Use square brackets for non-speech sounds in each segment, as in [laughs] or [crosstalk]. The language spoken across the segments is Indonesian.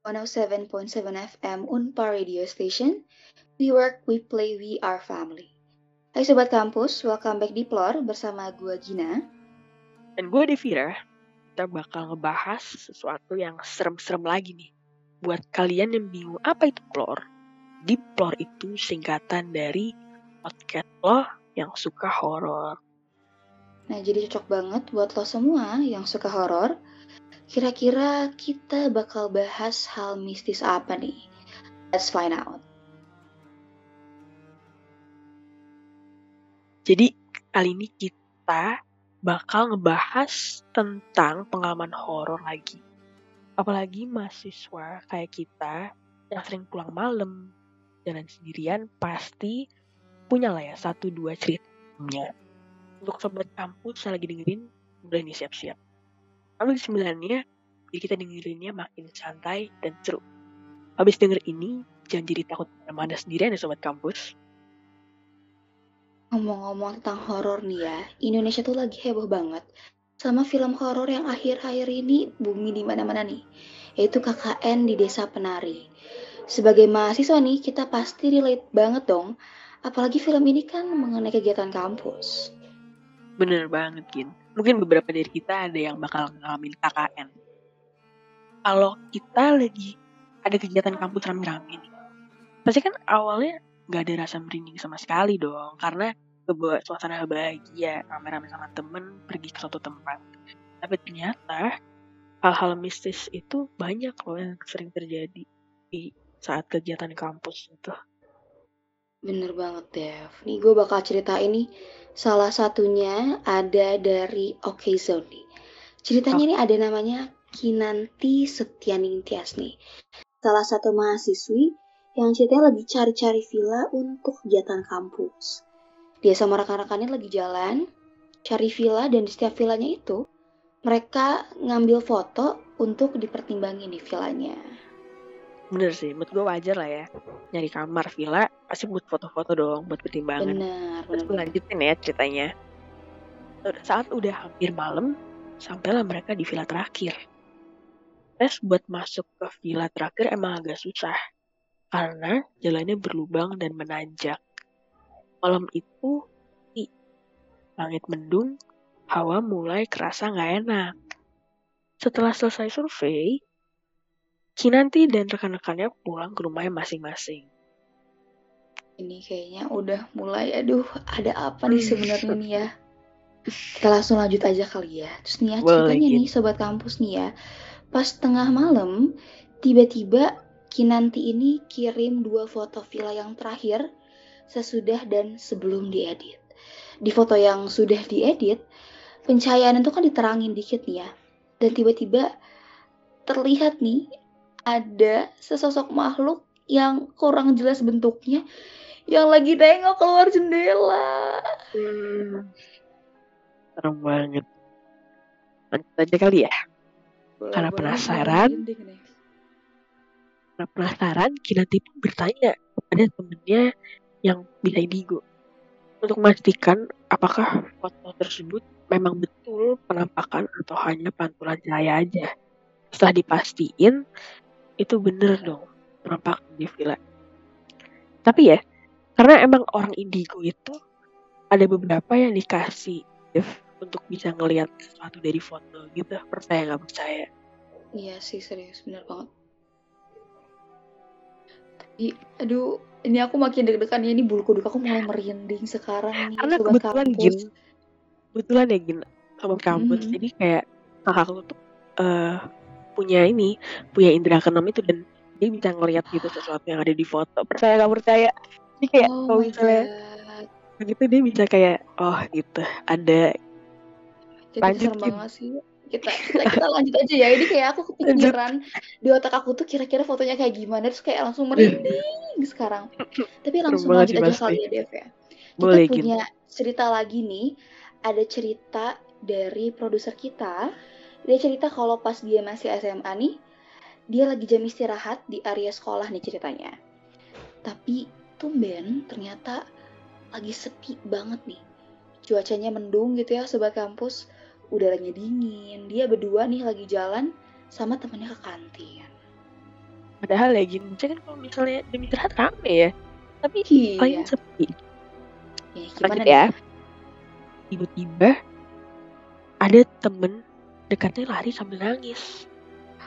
107.7 FM Unpar Radio Station. We work, we play, we are family. Hai Sobat Kampus, welcome back di Plor bersama gue Gina. Dan gue Devira, kita bakal ngebahas sesuatu yang serem-serem lagi nih. Buat kalian yang bingung apa itu Plor, di Plor itu singkatan dari podcast lo yang suka horor. Nah, jadi cocok banget buat lo semua yang suka horor. Kira-kira kita bakal bahas hal mistis apa nih? Let's find out. Jadi kali ini kita bakal ngebahas tentang pengalaman horor lagi. Apalagi mahasiswa kayak kita yang sering pulang malam, jalan sendirian pasti punya lah ya satu dua ceritanya. Untuk sobat kampus yang lagi dengerin, udah nih siap-siap. Lalu sembilannya, jadi kita dengerinnya makin santai dan seru. Habis denger ini, jangan jadi takut ke mana sendirian ya sobat kampus. Ngomong-ngomong tentang horor nih ya, Indonesia tuh lagi heboh banget sama film horor yang akhir-akhir ini bumi di mana-mana nih, yaitu KKN di Desa Penari. Sebagai mahasiswa nih, kita pasti relate banget dong, apalagi film ini kan mengenai kegiatan kampus. Bener banget, Gin. Mungkin beberapa dari kita ada yang bakal ngalamin KKN. Kalau kita lagi ada kegiatan kampus rame-rame nih, pasti kan awalnya nggak ada rasa merinding sama sekali dong, karena kebawa suasana bahagia, rame-rame sama temen, pergi ke suatu tempat. Tapi ternyata hal-hal mistis itu banyak loh yang sering terjadi di saat kegiatan kampus itu. Bener banget, Dev. Nih gue bakal cerita ini. Salah satunya ada dari Oke Zone Ceritanya ini ada namanya Kinanti Setianing Tias nih. Salah satu mahasiswi yang ceritanya lagi cari-cari villa untuk kegiatan kampus. Dia sama rekan-rekannya lagi jalan, cari villa dan di setiap villanya itu mereka ngambil foto untuk dipertimbangin di villanya. Bener sih, menurut gue wajar lah ya. Nyari kamar villa, pasti buat foto-foto dong, buat pertimbangan. Benar, Terus gue benar. lanjutin ya ceritanya. Saat udah hampir malam, sampailah mereka di villa terakhir. Tes buat masuk ke villa terakhir emang agak susah. Karena jalannya berlubang dan menanjak. Malam itu, i, langit mendung, hawa mulai kerasa nggak enak. Setelah selesai survei, Kinanti dan rekan-rekannya pulang ke rumahnya masing-masing. Ini kayaknya udah mulai, aduh, ada apa nih sebenarnya nih ya? Kita langsung lanjut aja kali ya. Terus nih ya, ceritanya nih sobat kampus nih ya. Pas tengah malam, tiba-tiba Kinanti ini kirim dua foto villa yang terakhir sesudah dan sebelum diedit. Di foto yang sudah diedit, pencahayaan itu kan diterangin dikit nih ya. Dan tiba-tiba terlihat nih ada sesosok makhluk yang kurang jelas bentuknya yang lagi nengok keluar jendela. Hmm. Serem banget. Lanjut aja kali ya. Karena penasaran. Karena penasaran, Kinanti pun bertanya kepada temennya yang bisa indigo. Untuk memastikan apakah foto tersebut memang betul penampakan atau hanya pantulan cahaya aja. Setelah dipastiin, itu bener dong penampakan di villa. Tapi ya, karena emang orang indigo itu ada beberapa yang dikasih Dev, untuk bisa ngelihat sesuatu dari foto gitu. Percaya nggak percaya? Iya sih serius bener banget. Tapi aduh ini aku makin deg-degan ya ini bulu kuduk aku mulai merinding sekarang nih Karena kebetulan kampus. Gin, kebetulan ya Gin, sobat kampus. Mhm. Jadi kayak kakakku tuh eh, punya ini, punya indera keenam itu dan dia bisa ngelihat gitu sesuatu yang ada di foto. Percaya nggak percaya? Jadi kayak Oh kalau misalnya god. gitu dia bisa kayak oh gitu ada Jadi lanjut serem banget sih. Kita, kita kita lanjut aja ya. Ini kayak aku kepikiran di otak aku tuh kira-kira fotonya kayak gimana terus kayak langsung merinding sekarang. Tapi langsung lanjut aja kali ya Dev ya. Kita Boleh punya cerita lagi nih. Ada cerita dari produser kita. Dia cerita kalau pas dia masih SMA nih, dia lagi jam istirahat di area sekolah nih ceritanya. Tapi tumben ternyata lagi sepi banget nih. Cuacanya mendung gitu ya sobat kampus. Udaranya dingin. Dia berdua nih lagi jalan sama temennya ke kantin. padahal ya gini kan kalau misalnya demi istirahat rame ya tapi Iya. paling sepi Ya, gimana lanjut ya tiba-tiba ada temen dekatnya lari sambil nangis.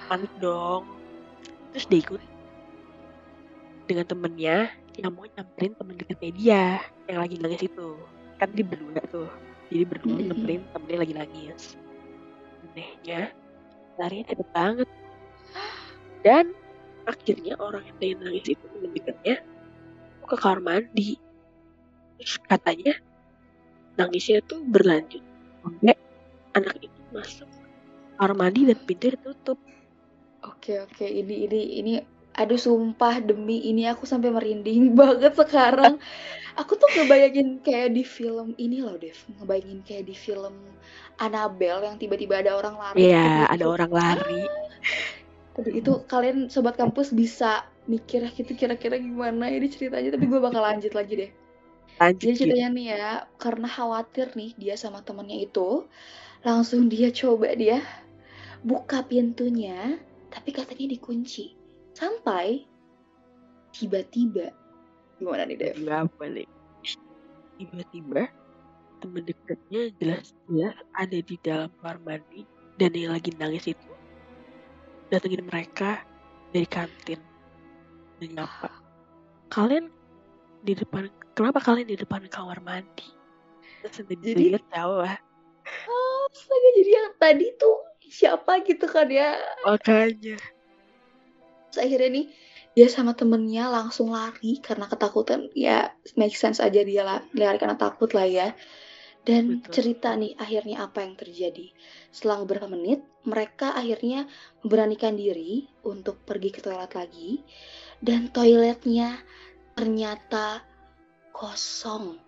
Panik dong. Terus dia ikut dengan temennya yang mau nyamperin temen dekatnya dia yang lagi nangis itu. Kan dia berdua tuh. Jadi berdua Mm-mm. nyamperin temennya lagi nangis. Anehnya larinya cepet banget. Dan akhirnya orang yang tadi nangis itu temen dekatnya ke kamar mandi. Terus katanya nangisnya tuh berlanjut sampai anak itu masuk kamar mandi dan pintu ditutup Oke oke ini ini ini aduh sumpah demi ini aku sampai merinding [laughs] banget sekarang. Aku tuh ngebayangin kayak di film ini loh Dev, ngebayangin kayak di film Annabelle yang tiba-tiba ada orang lari. Iya, ada orang lari. Aduh itu kalian sobat kampus bisa mikir gitu kira-kira gimana ini ceritanya tapi gue bakal lanjut lagi deh. Lanjut Jadi gitu. ceritanya nih ya, karena khawatir nih dia sama temennya itu, langsung dia coba dia buka pintunya, tapi katanya dikunci. Sampai tiba-tiba, gimana nih Dev? Tiba apa nih? Tiba-tiba temen dekatnya jelas-jelas ada di dalam kamar mandi dan yang lagi nangis itu datengin mereka dari kantin dan nyapa. Kalian di depan, kenapa kalian di depan kamar mandi? Terus Jadi- jauh lah. Astaga, jadi yang tadi tuh siapa gitu kan ya? Makanya. Terus akhirnya nih dia sama temennya langsung lari karena ketakutan. Ya make sense aja dia lah, lari karena takut lah ya. Dan Betul. cerita nih akhirnya apa yang terjadi. Selang beberapa menit mereka akhirnya memberanikan diri untuk pergi ke toilet lagi. Dan toiletnya ternyata kosong.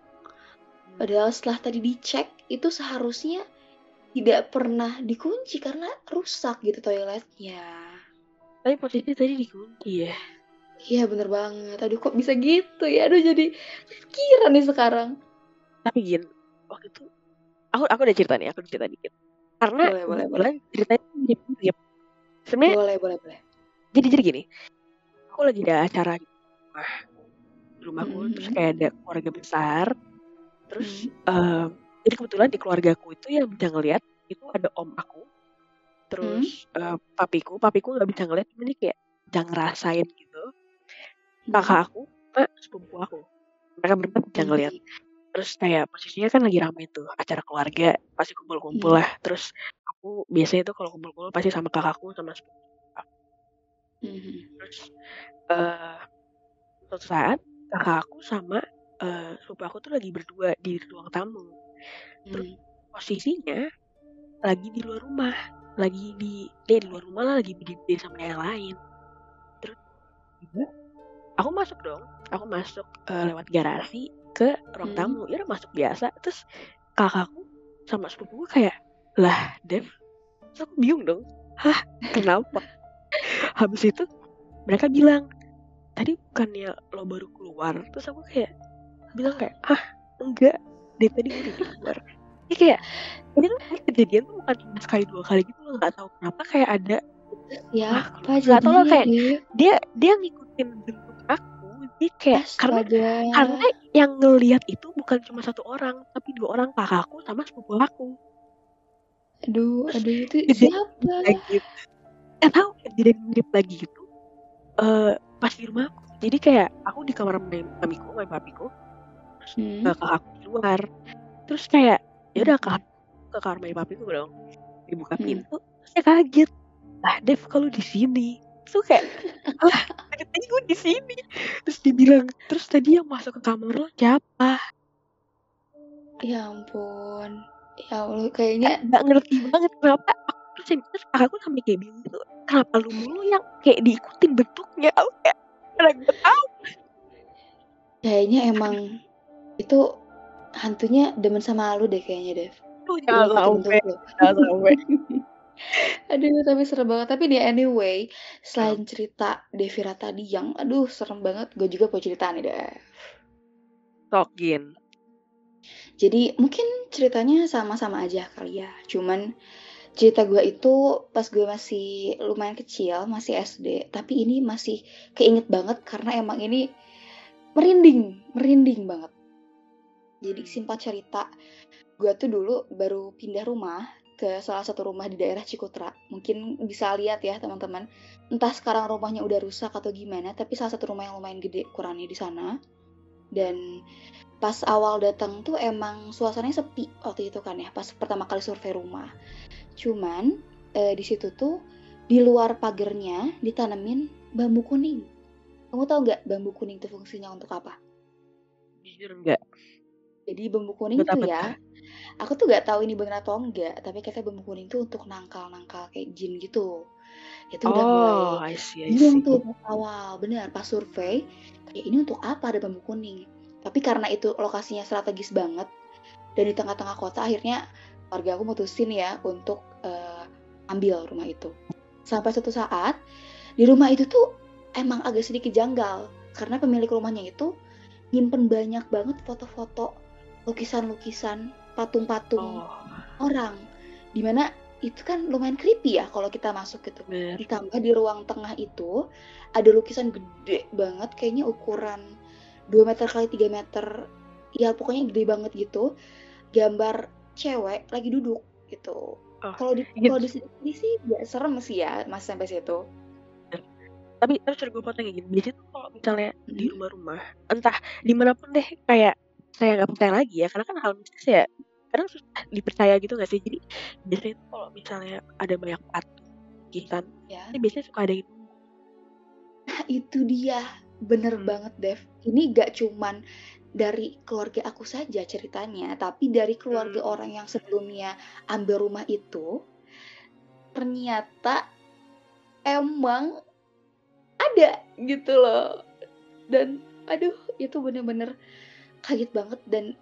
Padahal setelah tadi dicek itu seharusnya tidak pernah dikunci karena rusak gitu toiletnya. Tapi posisi tadi dikunci ya. Iya bener banget. Aduh kok bisa gitu ya? Aduh jadi kira nih sekarang. Tapi gin, waktu itu aku aku udah cerita nih, aku udah cerita dikit. Karena Boleh, boleh, kebetulan ceritanya mirip-mirip. Sebenarnya Boleh, boleh, boleh. jadi jadi gini. Aku lagi ada acara di rumah. Di rumahku Mhm. terus kayak ada keluarga besar. Terus Hmm. em, jadi kebetulan di keluargaku itu yang bisa ngelihat itu ada om aku. Terus eh, papiku, papiku nggak bisa ngeliat, cuma dia kayak bisa ngerasain gitu. Kakak aku, sama sepupu aku. Mereka berempat bisa Hmm. ngeliat. Terus kayak posisinya kan lagi rame tuh acara keluarga, pasti kumpul-kumpul Hmm. lah. Terus aku biasanya tuh kalau kumpul-kumpul pasti sama kakakku sama sepupu. Mhm. Terus eh suatu saat kakak aku sama eh sepupu aku tuh lagi berdua di ruang tamu. Terus Hmm. posisinya lagi di luar rumah, lagi di dia di luar rumah lah lagi berdiri sama yang lain. Terus tiba aku masuk dong, aku masuk eh, lewat garasi ke ruang Hmm. tamu. Ya masuk biasa. Terus kakakku sama sepupuku kayak lah Dev, terus aku bingung dong. Hah, kenapa? [laughs] Habis itu mereka bilang tadi bukannya lo baru keluar terus aku kayak bilang kayak ah enggak dari tadi gue udah di luar ini kayak ini tuh kayak kejadian tuh bukan cuma sekali dua kali gitu loh nggak tahu kenapa kayak ada Ya Ah, apa nggak tahu lah, jadinya kayak- dia dia ngikutin bentuk aku jadi kayak karena Astaga. karena yang ngelihat itu bukan cuma satu orang tapi dua orang kakakku sama sepupu aku. Aduh, aduh itu siapa? lagi. Nggak tahu kejadian mirip lagi gitu eh pas di rumah aku. Jadi kayak aku di kamar mamiku main papiku Hmm. ke kakakku di luar. Terus kayak ya udah ke ke kamar mandi papiku dong. Dibuka Hmm. pintu terus dia kaget. Lah Dev kalau di sini? Terus kayak [laughs] lah tadi gue di sini. Terus dibilang terus tadi yang masuk ke kamar lo siapa? Ya ampun. Ya Allah, kayaknya nggak ngerti banget kenapa aku terus terus kakakku sampai kayak bingung gitu kenapa lu mulu yang kayak diikutin bentuknya? Aku kayak gue tahu. Kayaknya emang itu hantunya demen sama lu deh kayaknya, Dev. sampai jangan sampai [laughs] Aduh, tapi serem banget. Tapi di anyway, selain cerita Devira tadi yang aduh serem banget, gue juga punya cerita nih, Dev. tokin Jadi mungkin ceritanya sama-sama aja kali ya. Cuman cerita gue itu pas gue masih lumayan kecil, masih SD, tapi ini masih keinget banget karena emang ini merinding, merinding banget. Jadi simpel cerita, gue tuh dulu baru pindah rumah ke salah satu rumah di daerah Cikutra. Mungkin bisa lihat ya teman-teman. Entah sekarang rumahnya udah rusak atau gimana, tapi salah satu rumah yang lumayan gede ukurannya di sana. Dan pas awal datang tuh emang suasananya sepi waktu itu kan ya, pas pertama kali survei rumah. Cuman eh, di situ tuh di luar pagernya ditanemin bambu kuning. Kamu tahu nggak bambu kuning itu fungsinya untuk apa? Jujur enggak. Jadi bambu kuning Buat tuh apa ya, tuh? aku tuh nggak tahu ini bener atau enggak, tapi katanya bambu kuning tuh untuk nangkal-nangkal kayak jin gitu. Itu udah mulai Oh, I see, I bingung see. tuh awal, bener pas survei kayak ini untuk apa ada bambu kuning. Tapi karena itu lokasinya strategis banget dan di tengah-tengah kota akhirnya keluarga aku mutusin ya untuk eh, ambil rumah itu. Sampai suatu saat di rumah itu tuh emang agak sedikit janggal karena pemilik rumahnya itu nyimpen banyak banget foto-foto, lukisan-lukisan, patung-patung Oh, orang. Di mana itu kan lumayan creepy ya kalau kita masuk gitu. bener. Ditambah di ruang tengah itu ada lukisan gede banget kayaknya ukuran 2 meter kali 3 meter. Ya pokoknya gede banget gitu. Gambar cewek lagi duduk gitu. Oh, Kalau di gitu. kalau di sini sih gak serem sih ya Mas sampai situ. Tapi terus gue potong kayak gini. Biasanya tuh kalau misalnya di Hmm. rumah-rumah, entah di mana pun deh, kayak saya nggak percaya lagi ya, karena kan hal mistis ya kadang susah dipercaya gitu gak sih? Jadi biasanya tuh kalau misalnya ada banyak patung, lukisan, Ya. ini biasanya suka ada yang. Nah, itu dia. Bener Hmm. banget, Dev. Ini gak cuman dari keluarga aku saja ceritanya, tapi dari keluarga Hmm. orang yang sebelumnya ambil rumah itu, ternyata emang ada gitu loh. Dan aduh, itu bener-bener kaget banget dan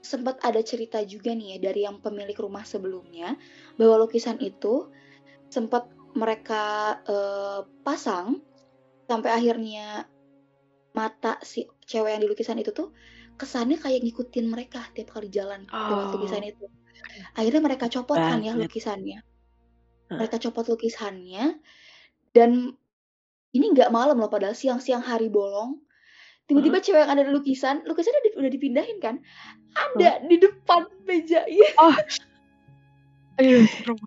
sempat ada cerita juga nih ya dari yang pemilik rumah sebelumnya bahwa lukisan itu sempat mereka eh, pasang sampai akhirnya mata si cewek yang di lukisan itu tuh kesannya kayak ngikutin mereka tiap kali jalan lewat Oh, lukisan itu. Akhirnya mereka copot kan ya lukisannya. Mereka copot lukisannya dan ini nggak malam loh padahal siang-siang hari bolong. Tiba-tiba cewek yang ada di lukisan, lukisannya di- udah dipindahin kan? Ada di depan meja iya. Oh, aduh, serem.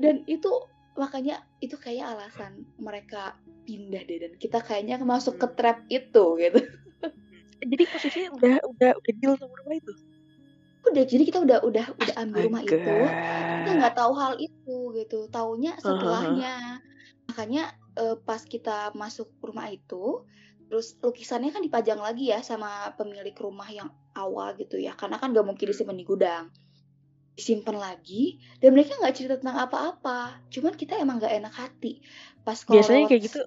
Dan itu makanya itu kayak alasan mereka pindah deh dan kita kayaknya masuk ke Hmm. trap itu gitu. Jadi posisinya udah udah udah deal sama rumah itu. Udah jadi kita udah udah udah ambil rumah itu, kita nggak tahu hal itu gitu. Taunya setelahnya. Makanya eh, pas kita masuk rumah itu, terus lukisannya kan dipajang lagi ya sama pemilik rumah yang awal gitu ya. Karena kan nggak mungkin disimpan di gudang. Disimpan lagi dan mereka nggak cerita tentang apa-apa. Cuman kita emang nggak enak hati pas kalau Biasanya lewat kayak gitu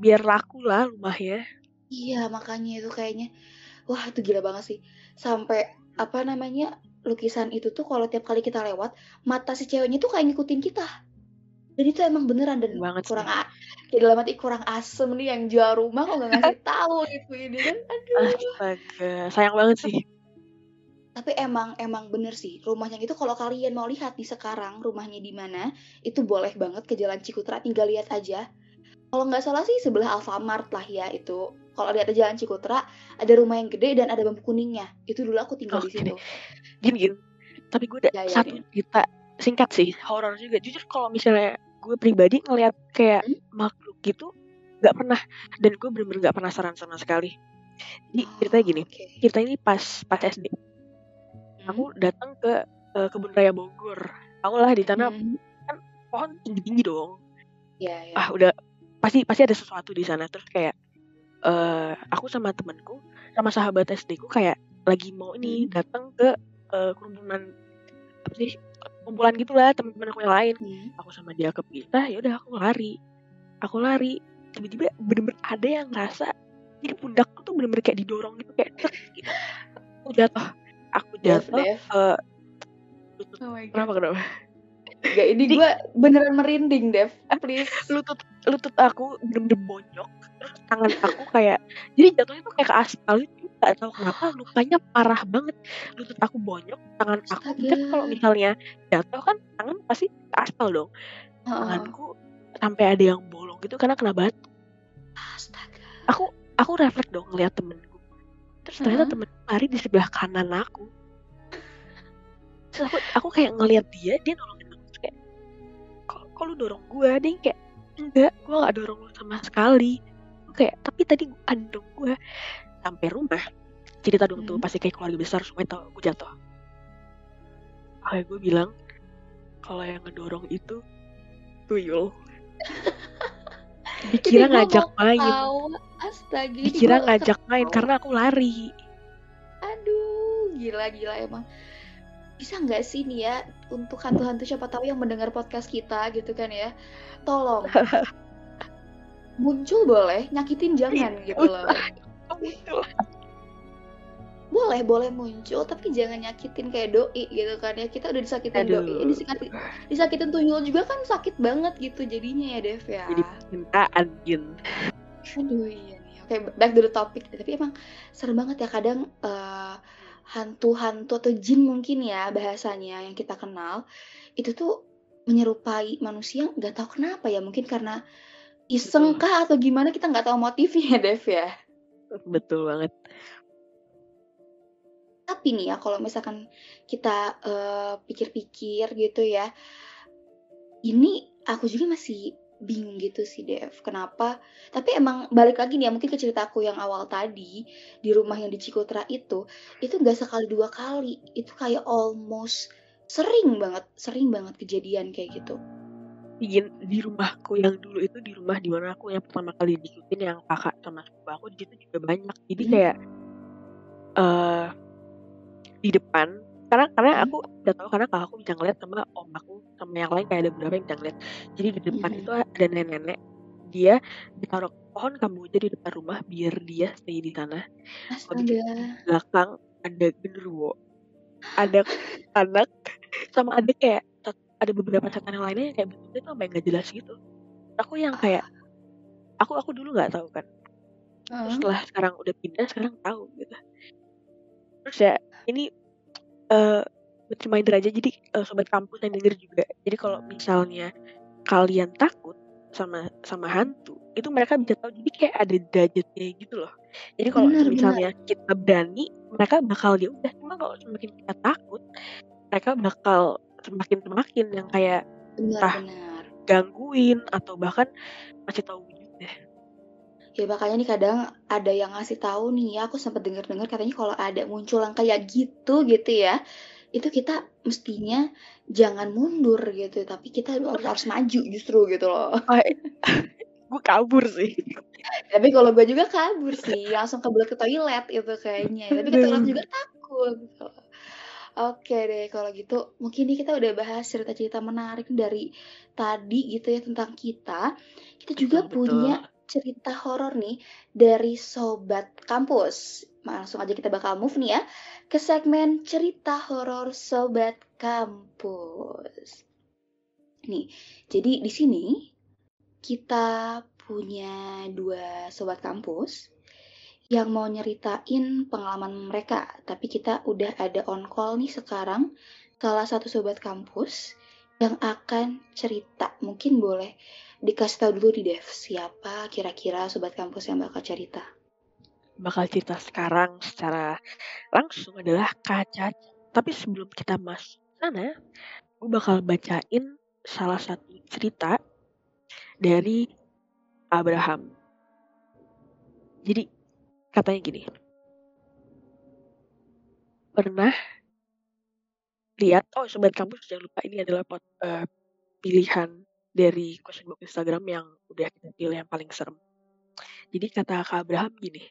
biar laku lah rumahnya. Iya, makanya itu kayaknya wah itu gila banget sih. Sampai apa namanya? lukisan itu tuh kalau tiap kali kita lewat, mata si ceweknya tuh kayak ngikutin kita. Dan itu emang beneran dan Banget kurang a- kayak dalam hati kurang asem nih yang jual rumah kok nggak ngasih [laughs] tahu gitu ini kan. Aduh. Astaga, sayang banget sih. Tapi emang emang bener sih rumahnya itu kalau kalian mau lihat nih sekarang rumahnya di mana, itu boleh banget ke Jalan Cikutra tinggal lihat aja. Kalau nggak salah sih sebelah Alfamart lah ya itu. Kalau lihat di Jalan Cikutra ada rumah yang gede dan ada bambu kuningnya. Itu dulu aku tinggal Oh, di situ. Gini gini. Tapi gue ada Ya, ya, satu cerita singkat sih, horor juga. Jujur kalau misalnya gue pribadi ngeliat kayak Hmm? makhluk gitu nggak pernah dan gue bener-bener nggak penasaran sama sekali. Jadi Oh, ceritanya gini, oke. cerita ini pas pas SD. Hmm? Aku datang ke eh, kebun raya Bogor. Tahu lah di sana Hmm. pohon tinggi-tinggi dong. Ya, ya. Ah udah pasti pasti ada sesuatu di sana. Terus kayak eh aku sama temenku sama sahabat SD ku kayak lagi mau ini Hmm. datang ke eh, kerumunan apa sih kumpulan gitulah teman-teman aku yang lain. Hmm. Aku sama dia kepisah, ya udah aku lari. Aku lari. Tiba-tiba bener-bener ada yang ngerasa jadi pundakku tuh bener-bener kayak didorong gitu kayak [laughs] gitu. Aku jatuh. Aku jatuh. Dev. eh, lutut. Oh my god. Kenapa kenapa? Gak, ini gue beneran merinding, Dev. Please. [laughs] lutut lutut aku bener-bener bonyok tangan aku kayak jadi jatuhnya tuh kayak ke aspal itu nggak tahu kenapa lukanya parah banget lutut aku bonyok tangan aku Astaga. kan kalau misalnya jatuh kan tangan pasti ke aspal dong tanganku sampai ada yang bolong gitu karena kena batu Astaga. aku aku refleks dong ngeliat temenku terus ternyata temenku lari di sebelah kanan aku terus aku aku kayak ngeliat dia dia kayak kok, lu dorong gue yang kayak enggak gue gak dorong lu sama sekali kayak tapi tadi gue andong gue sampai rumah cerita dong tuh Hmm. pasti kayak keluarga besar semuanya tau gue jatuh kayak gue bilang kalau yang ngedorong itu tuyul [laughs] dikira ngajak main ketawa. Astaga. dikira ngajak main karena aku lari Aduh, gila-gila emang. Bisa nggak sih nih ya untuk hantu-hantu siapa tahu yang mendengar podcast kita gitu kan ya. Tolong. [laughs] Muncul boleh, nyakitin jangan gitu loh. Betul. Boleh, boleh muncul tapi jangan nyakitin kayak doi gitu kan ya. Kita udah disakitin Aduh. doi, disakitin, disakitin tuyul juga kan sakit banget gitu jadinya ya Dev ya. jadi cintaan Aduh iya nih. Oke, back to the topic. Tapi emang serem banget ya kadang eh, hantu-hantu atau jin mungkin ya bahasanya yang kita kenal itu tuh menyerupai manusia nggak tahu kenapa ya. Mungkin karena iseng kah atau gimana kita nggak tahu motifnya [laughs] Dev ya. betul banget. Tapi nih ya kalau misalkan kita eh, pikir-pikir gitu ya, ini aku juga masih bingung gitu sih Dev. Kenapa? Tapi emang balik lagi nih ya mungkin ke ceritaku yang awal tadi di rumah yang di Cikotra itu, itu nggak sekali dua kali, itu kayak almost sering banget, sering banget kejadian kayak gitu. Gin di rumahku yang dulu itu di rumah di mana aku yang pertama kali diikutin yang kakak sama sepupu aku di situ juga banyak jadi Hmm. kayak eh di depan karena karena Hmm. aku udah tahu karena kakakku bisa ngeliat sama om aku sama yang lain kayak ada beberapa yang bisa ngeliat jadi di depan Hmm. itu ada nenek-nenek dia ditaruh pohon kamboja di depan rumah biar dia stay di sana Astaga. di belakang ada genderuwo ada anak sama ada kayak ada beberapa setan yang lainnya yang kayak bentuknya tuh sampai nggak jelas gitu aku yang kayak aku aku dulu nggak tahu kan terus Heeh. setelah sekarang udah pindah sekarang tahu gitu terus ya ini eh reminder aja jadi eh, sobat kampus yang denger juga. Jadi kalau misalnya kalian takut sama sama hantu itu mereka bisa tahu. Jadi kayak ada derajatnya gitu loh. Jadi kalau misalnya kita berani mereka bakal ya udah. Cuma kalau semakin kita takut mereka bakal semakin semakin yang kayak entah Benar-benar. gangguin atau bahkan masih tahu Ya makanya nih kadang ada yang ngasih tahu nih ya, aku sempat dengar-dengar katanya kalau ada muncul yang kayak gitu gitu ya, itu kita mestinya jangan mundur gitu, tapi kita harus harus maju justru gitu loh. gue kabur sih Tapi kalau gue juga kabur sih, langsung kebelet ke toilet itu kayaknya. Tapi ke toilet juga takut. gitu. Oke deh kalau gitu, mungkin nih kita udah bahas cerita-cerita menarik dari tadi gitu ya tentang kita. Kita juga betul betul punya cerita horor nih dari sobat kampus. Langsung aja kita bakal move nih ya ke segmen cerita horor sobat kampus. Nih, jadi di sini kita punya dua sobat kampus yang mau nyeritain pengalaman mereka. Tapi kita udah ada on call nih sekarang salah satu sobat kampus yang akan cerita. Mungkin boleh dikasih tahu dulu di Dev siapa kira-kira sobat kampus yang bakal cerita. bakal cerita sekarang secara langsung adalah Kak Caca. Tapi sebelum kita masuk sana, gue bakal bacain salah satu cerita dari Abraham. Jadi katanya gini, pernah lihat, oh sobat kampus jangan lupa ini adalah pot, eh, pilihan dari question box Instagram yang udah kita pilih yang paling serem. Jadi kata Kak Abraham gini,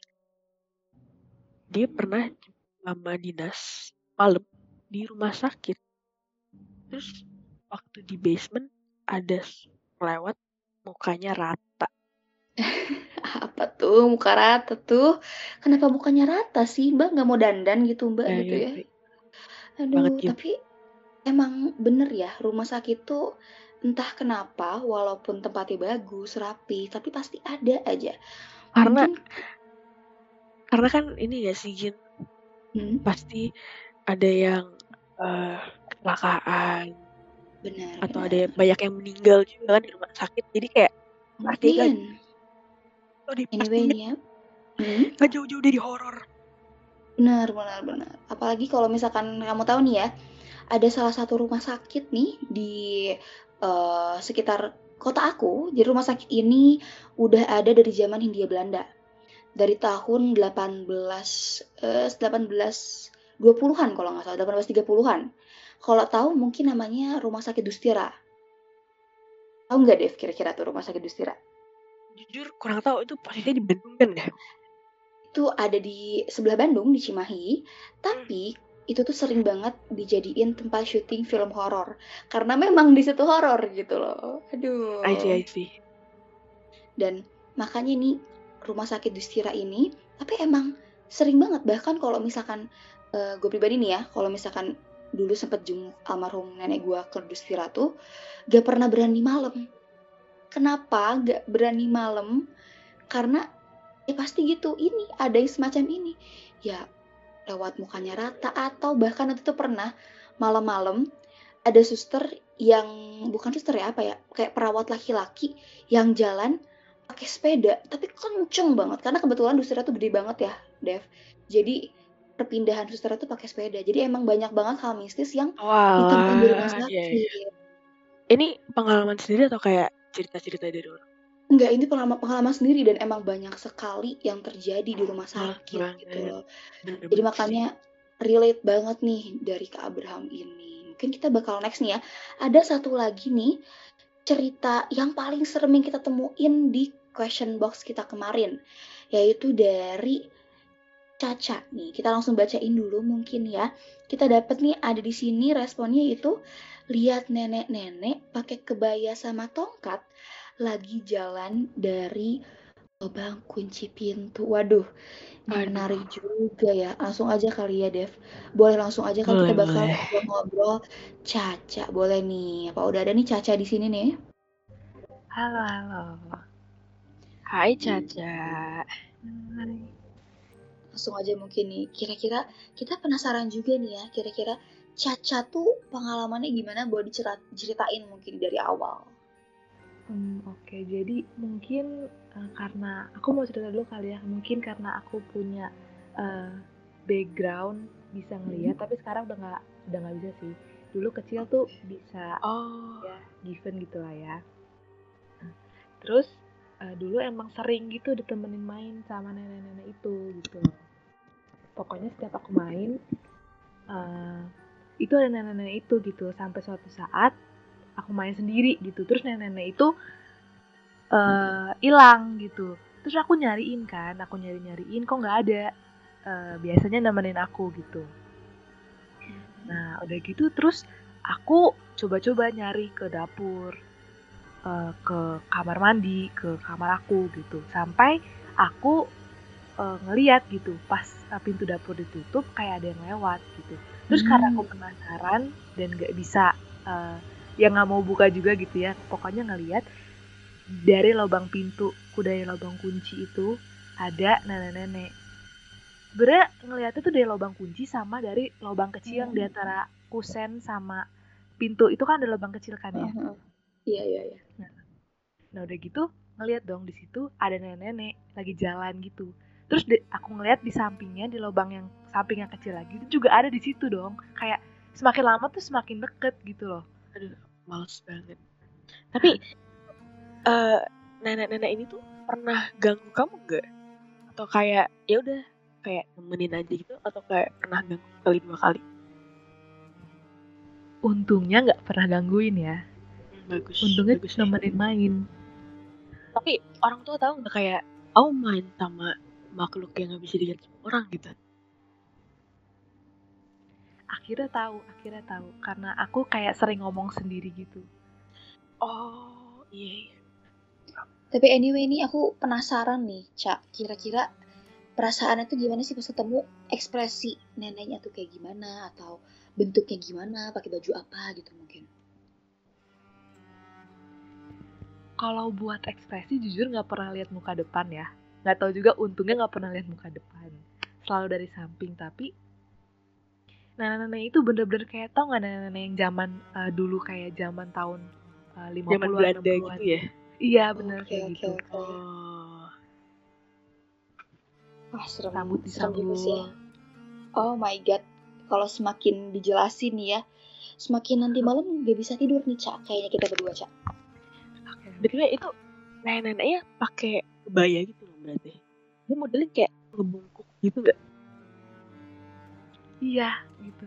dia pernah mama dinas malam di rumah sakit. Terus waktu di basement ada lewat mukanya rata. [laughs] Apa tuh muka rata tuh? Kenapa mukanya rata sih Mbak? Nggak mau dandan gitu Mbak Eh, gitu ya? ngerti. Aduh, Banget gitu. tapi emang bener ya rumah sakit tuh entah kenapa walaupun tempatnya bagus, rapi, tapi pasti ada aja. Karena Mungkin karena kan ini ya sih Jin Hmm, pasti ada yang eh, kecelakaan benar, atau benar. ada yang banyak yang meninggal juga kan di rumah sakit jadi kayak pasti kan oh, di Anyway ya. Hmm, nggak jauh-jauh dari horor benar, benar, benar. Apalagi kalau misalkan kamu tahu nih ya, ada salah satu rumah sakit nih di eh, sekitar kota aku. Jadi rumah sakit ini udah ada dari zaman Hindia Belanda. Dari tahun 18 eh, 1820-an kalau nggak salah, 1830-an. Kalau tahu mungkin namanya Rumah Sakit Dustira. Tahu nggak Dev kira-kira tuh Rumah Sakit Dustira? jujur kurang tahu itu posisinya di Bandung kan ya Itu ada di sebelah Bandung di Cimahi, tapi itu tuh sering banget dijadiin tempat syuting film horor karena memang di situ horor gitu loh. Aduh. I see I see Dan makanya nih rumah sakit Dustira ini, tapi emang sering banget bahkan kalau misalkan gue pribadi nih ya, kalau misalkan dulu sempet jenguk almarhum nenek gue ke Dustira tuh, gak pernah berani malam. Kenapa gak berani malam? Karena ya pasti gitu, ini ada yang semacam ini. Ya lewat mukanya rata atau bahkan waktu itu pernah malam-malam ada suster yang bukan suster ya apa ya kayak perawat laki-laki yang jalan pakai sepeda tapi kenceng banget karena kebetulan Dustira tuh gede banget ya Dev jadi perpindahan Dustira tuh pakai sepeda jadi emang banyak banget hal mistis yang ditemukan di rumah sakit iya, iya. Ini pengalaman sendiri atau kayak cerita-cerita dari orang? Enggak ini pengalaman pengalaman sendiri dan emang banyak sekali yang terjadi di rumah sakit banget. gitu loh. Bener-bener jadi makanya relate banget nih dari Kak Abraham ini. Mungkin kita bakal next nih ya. Ada satu lagi nih cerita yang paling serem yang kita temuin di question box kita kemarin yaitu dari Caca nih. Kita langsung bacain dulu mungkin ya. Kita dapat nih ada di sini responnya itu lihat nenek-nenek pakai kebaya sama tongkat lagi jalan dari lubang kunci pintu. Waduh menarik juga ya. Langsung aja kali ya Dev. Boleh langsung aja kan kita bakal boleh. ngobrol-ngobrol Caca boleh nih. Apa udah ada nih Caca di sini nih? Halo, halo. Hai Caca. Hai. langsung aja mungkin nih. Kira-kira kita penasaran juga nih ya kira-kira Caca tuh pengalamannya gimana? Boleh diceritain mungkin dari awal Hmm, Oke, jadi mungkin eh, karena aku mau cerita dulu kali ya. Mungkin karena aku punya eh, background bisa ngeliat, tapi sekarang udah nggak udah nggak bisa sih. Dulu kecil tuh bisa Oh, ya given gitu lah ya. Nah, Terus eh, dulu emang sering gitu ditemenin main sama nenek-nenek itu gitu. Pokoknya setiap aku main eh, itu ada nenek-nenek itu gitu sampai suatu saat aku main sendiri gitu. Terus nenek-nenek itu eh, hilang gitu. Terus aku nyariin kan aku nyari nyariin kok nggak ada? Eh, biasanya nemenin aku gitu. Nah udah gitu terus aku coba-coba nyari ke dapur eh, ke kamar mandi ke kamar aku gitu. Sampai aku eh, ngeliat gitu pas pintu dapur ditutup kayak ada yang lewat gitu. Terus karena aku penasaran dan nggak bisa eh, ya nggak mau buka juga gitu ya. Pokoknya ngeliat dari lubang pintu ku dari lubang kunci itu ada nenek-nenek. Sebenernya ngeliatnya tuh dari lubang kunci sama dari lubang kecil yang di antara kusen sama pintu. Itu kan ada lubang kecil kan ya? Iya iya iya. Nah udah gitu ngeliat dong di situ ada nenek-nenek lagi jalan gitu. Terus di- aku ngeliat di sampingnya di lubang yang samping yang kecil lagi itu juga ada di situ dong. Kayak semakin lama tuh semakin deket gitu loh. Males banget. Tapi eh nenek-nenek ini tuh pernah ganggu kamu gak? Atau kayak ya udah kayak nemenin aja gitu atau kayak pernah ganggu kali dua kali? Untungnya nggak pernah gangguin ya. Hmm, bagus. Untungnya bagus nemenin main. Tapi orang tua tahu nggak kayak aku main sama makhluk yang nggak bisa dilihat orang gitu. Akhirnya tahu, akhirnya tahu karena aku kayak sering ngomong sendiri gitu. Oh iya. iya. Tapi anyway ini aku penasaran nih, Cak. Kira-kira perasaannya tuh gimana sih pas ketemu ekspresi neneknya tuh kayak gimana atau bentuknya gimana, pakai baju apa gitu mungkin. Kalau buat ekspresi jujur nggak pernah lihat muka depan ya. Nggak tahu juga untungnya nggak pernah lihat muka depan. selalu dari samping tapi nenek-nenek itu bener-bener kayak tau nggak nenek-nenek yang zaman uh, dulu kayak zaman tahun uh, 50-an Zaman Belanda 60-an. gitu ya. Iya bener Oke, kayak oke, gitu. oke. Oh. Wah, serem. Rambut serem juga sih ya. disambung. Oh my god. Kalau semakin dijelasin nih ya, semakin nanti malam gak bisa tidur nih, Cak. Kayaknya kita berdua, Cak. Oke. BTW itu nenek-neneknya pakai kebaya gitu loh berarti. Dia modelnya kayak ngebungkuk gitu gak? Iya gitu.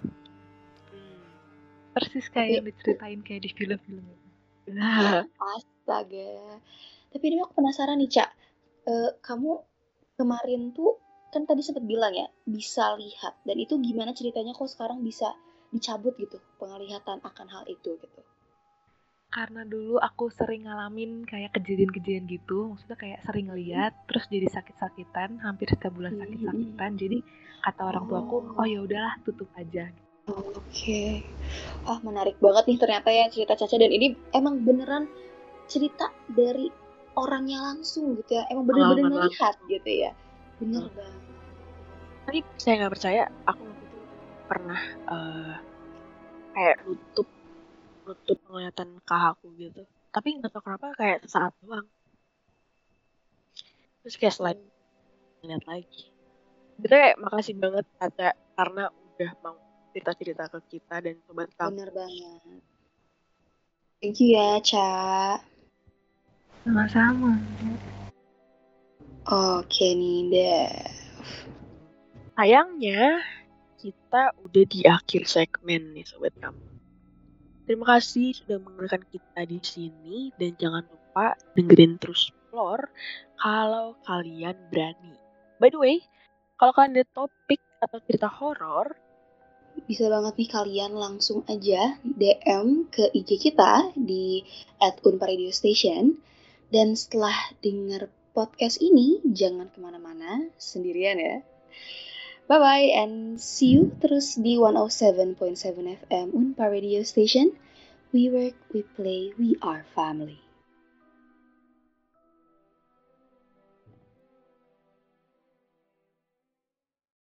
Persis kayak yang diceritain kayak di film-film itu. Nah, [laughs] Astaga. Tapi ini aku penasaran nih, Cak. Eh, kamu kemarin tuh kan tadi sempat bilang ya, bisa lihat. Dan itu gimana ceritanya kok sekarang bisa dicabut gitu penglihatan akan hal itu gitu. Karena dulu aku sering ngalamin kayak kejadian-kejadian gitu, maksudnya kayak sering ngeliat, terus jadi sakit-sakitan, hampir setiap bulan Hmm. sakit-sakitan. Jadi kata orang tuaku, Oh. oh ya udahlah tutup aja. Oke. Ah, menarik banget nih ternyata ya cerita Caca dan ini emang beneran cerita dari orangnya langsung gitu ya. Emang bener-bener Pengalaman melihat gitu ya. Bener Hmm. banget. tapi saya nggak percaya aku waktu itu pernah eh, kayak nutup nutup penglihatan kakakku gitu. Tapi nggak tahu kenapa kayak sesaat doang. Terus kayak selain ngeliat lagi. Kita kayak makasih banget Caca karena udah mau cerita-cerita ke kita dan sobat kamu. Bener banget. Thank you ya, Ca. Sama-sama. Oke nih, Dev. Sayangnya kita udah di akhir segmen nih sobat kamu. Terima kasih sudah mendengarkan kita di sini dan jangan lupa dengerin terus Flor kalau kalian berani. By the way, kalau kalian ada topik atau cerita horor, Bisa banget nih kalian langsung aja DM ke IG kita di @unparadiostation. Dan setelah denger podcast ini, jangan ke mana-mana sendirian ya. Bye-bye and see you terus di 107.7 FM Unpar Radio Station. We work, we play, we are family.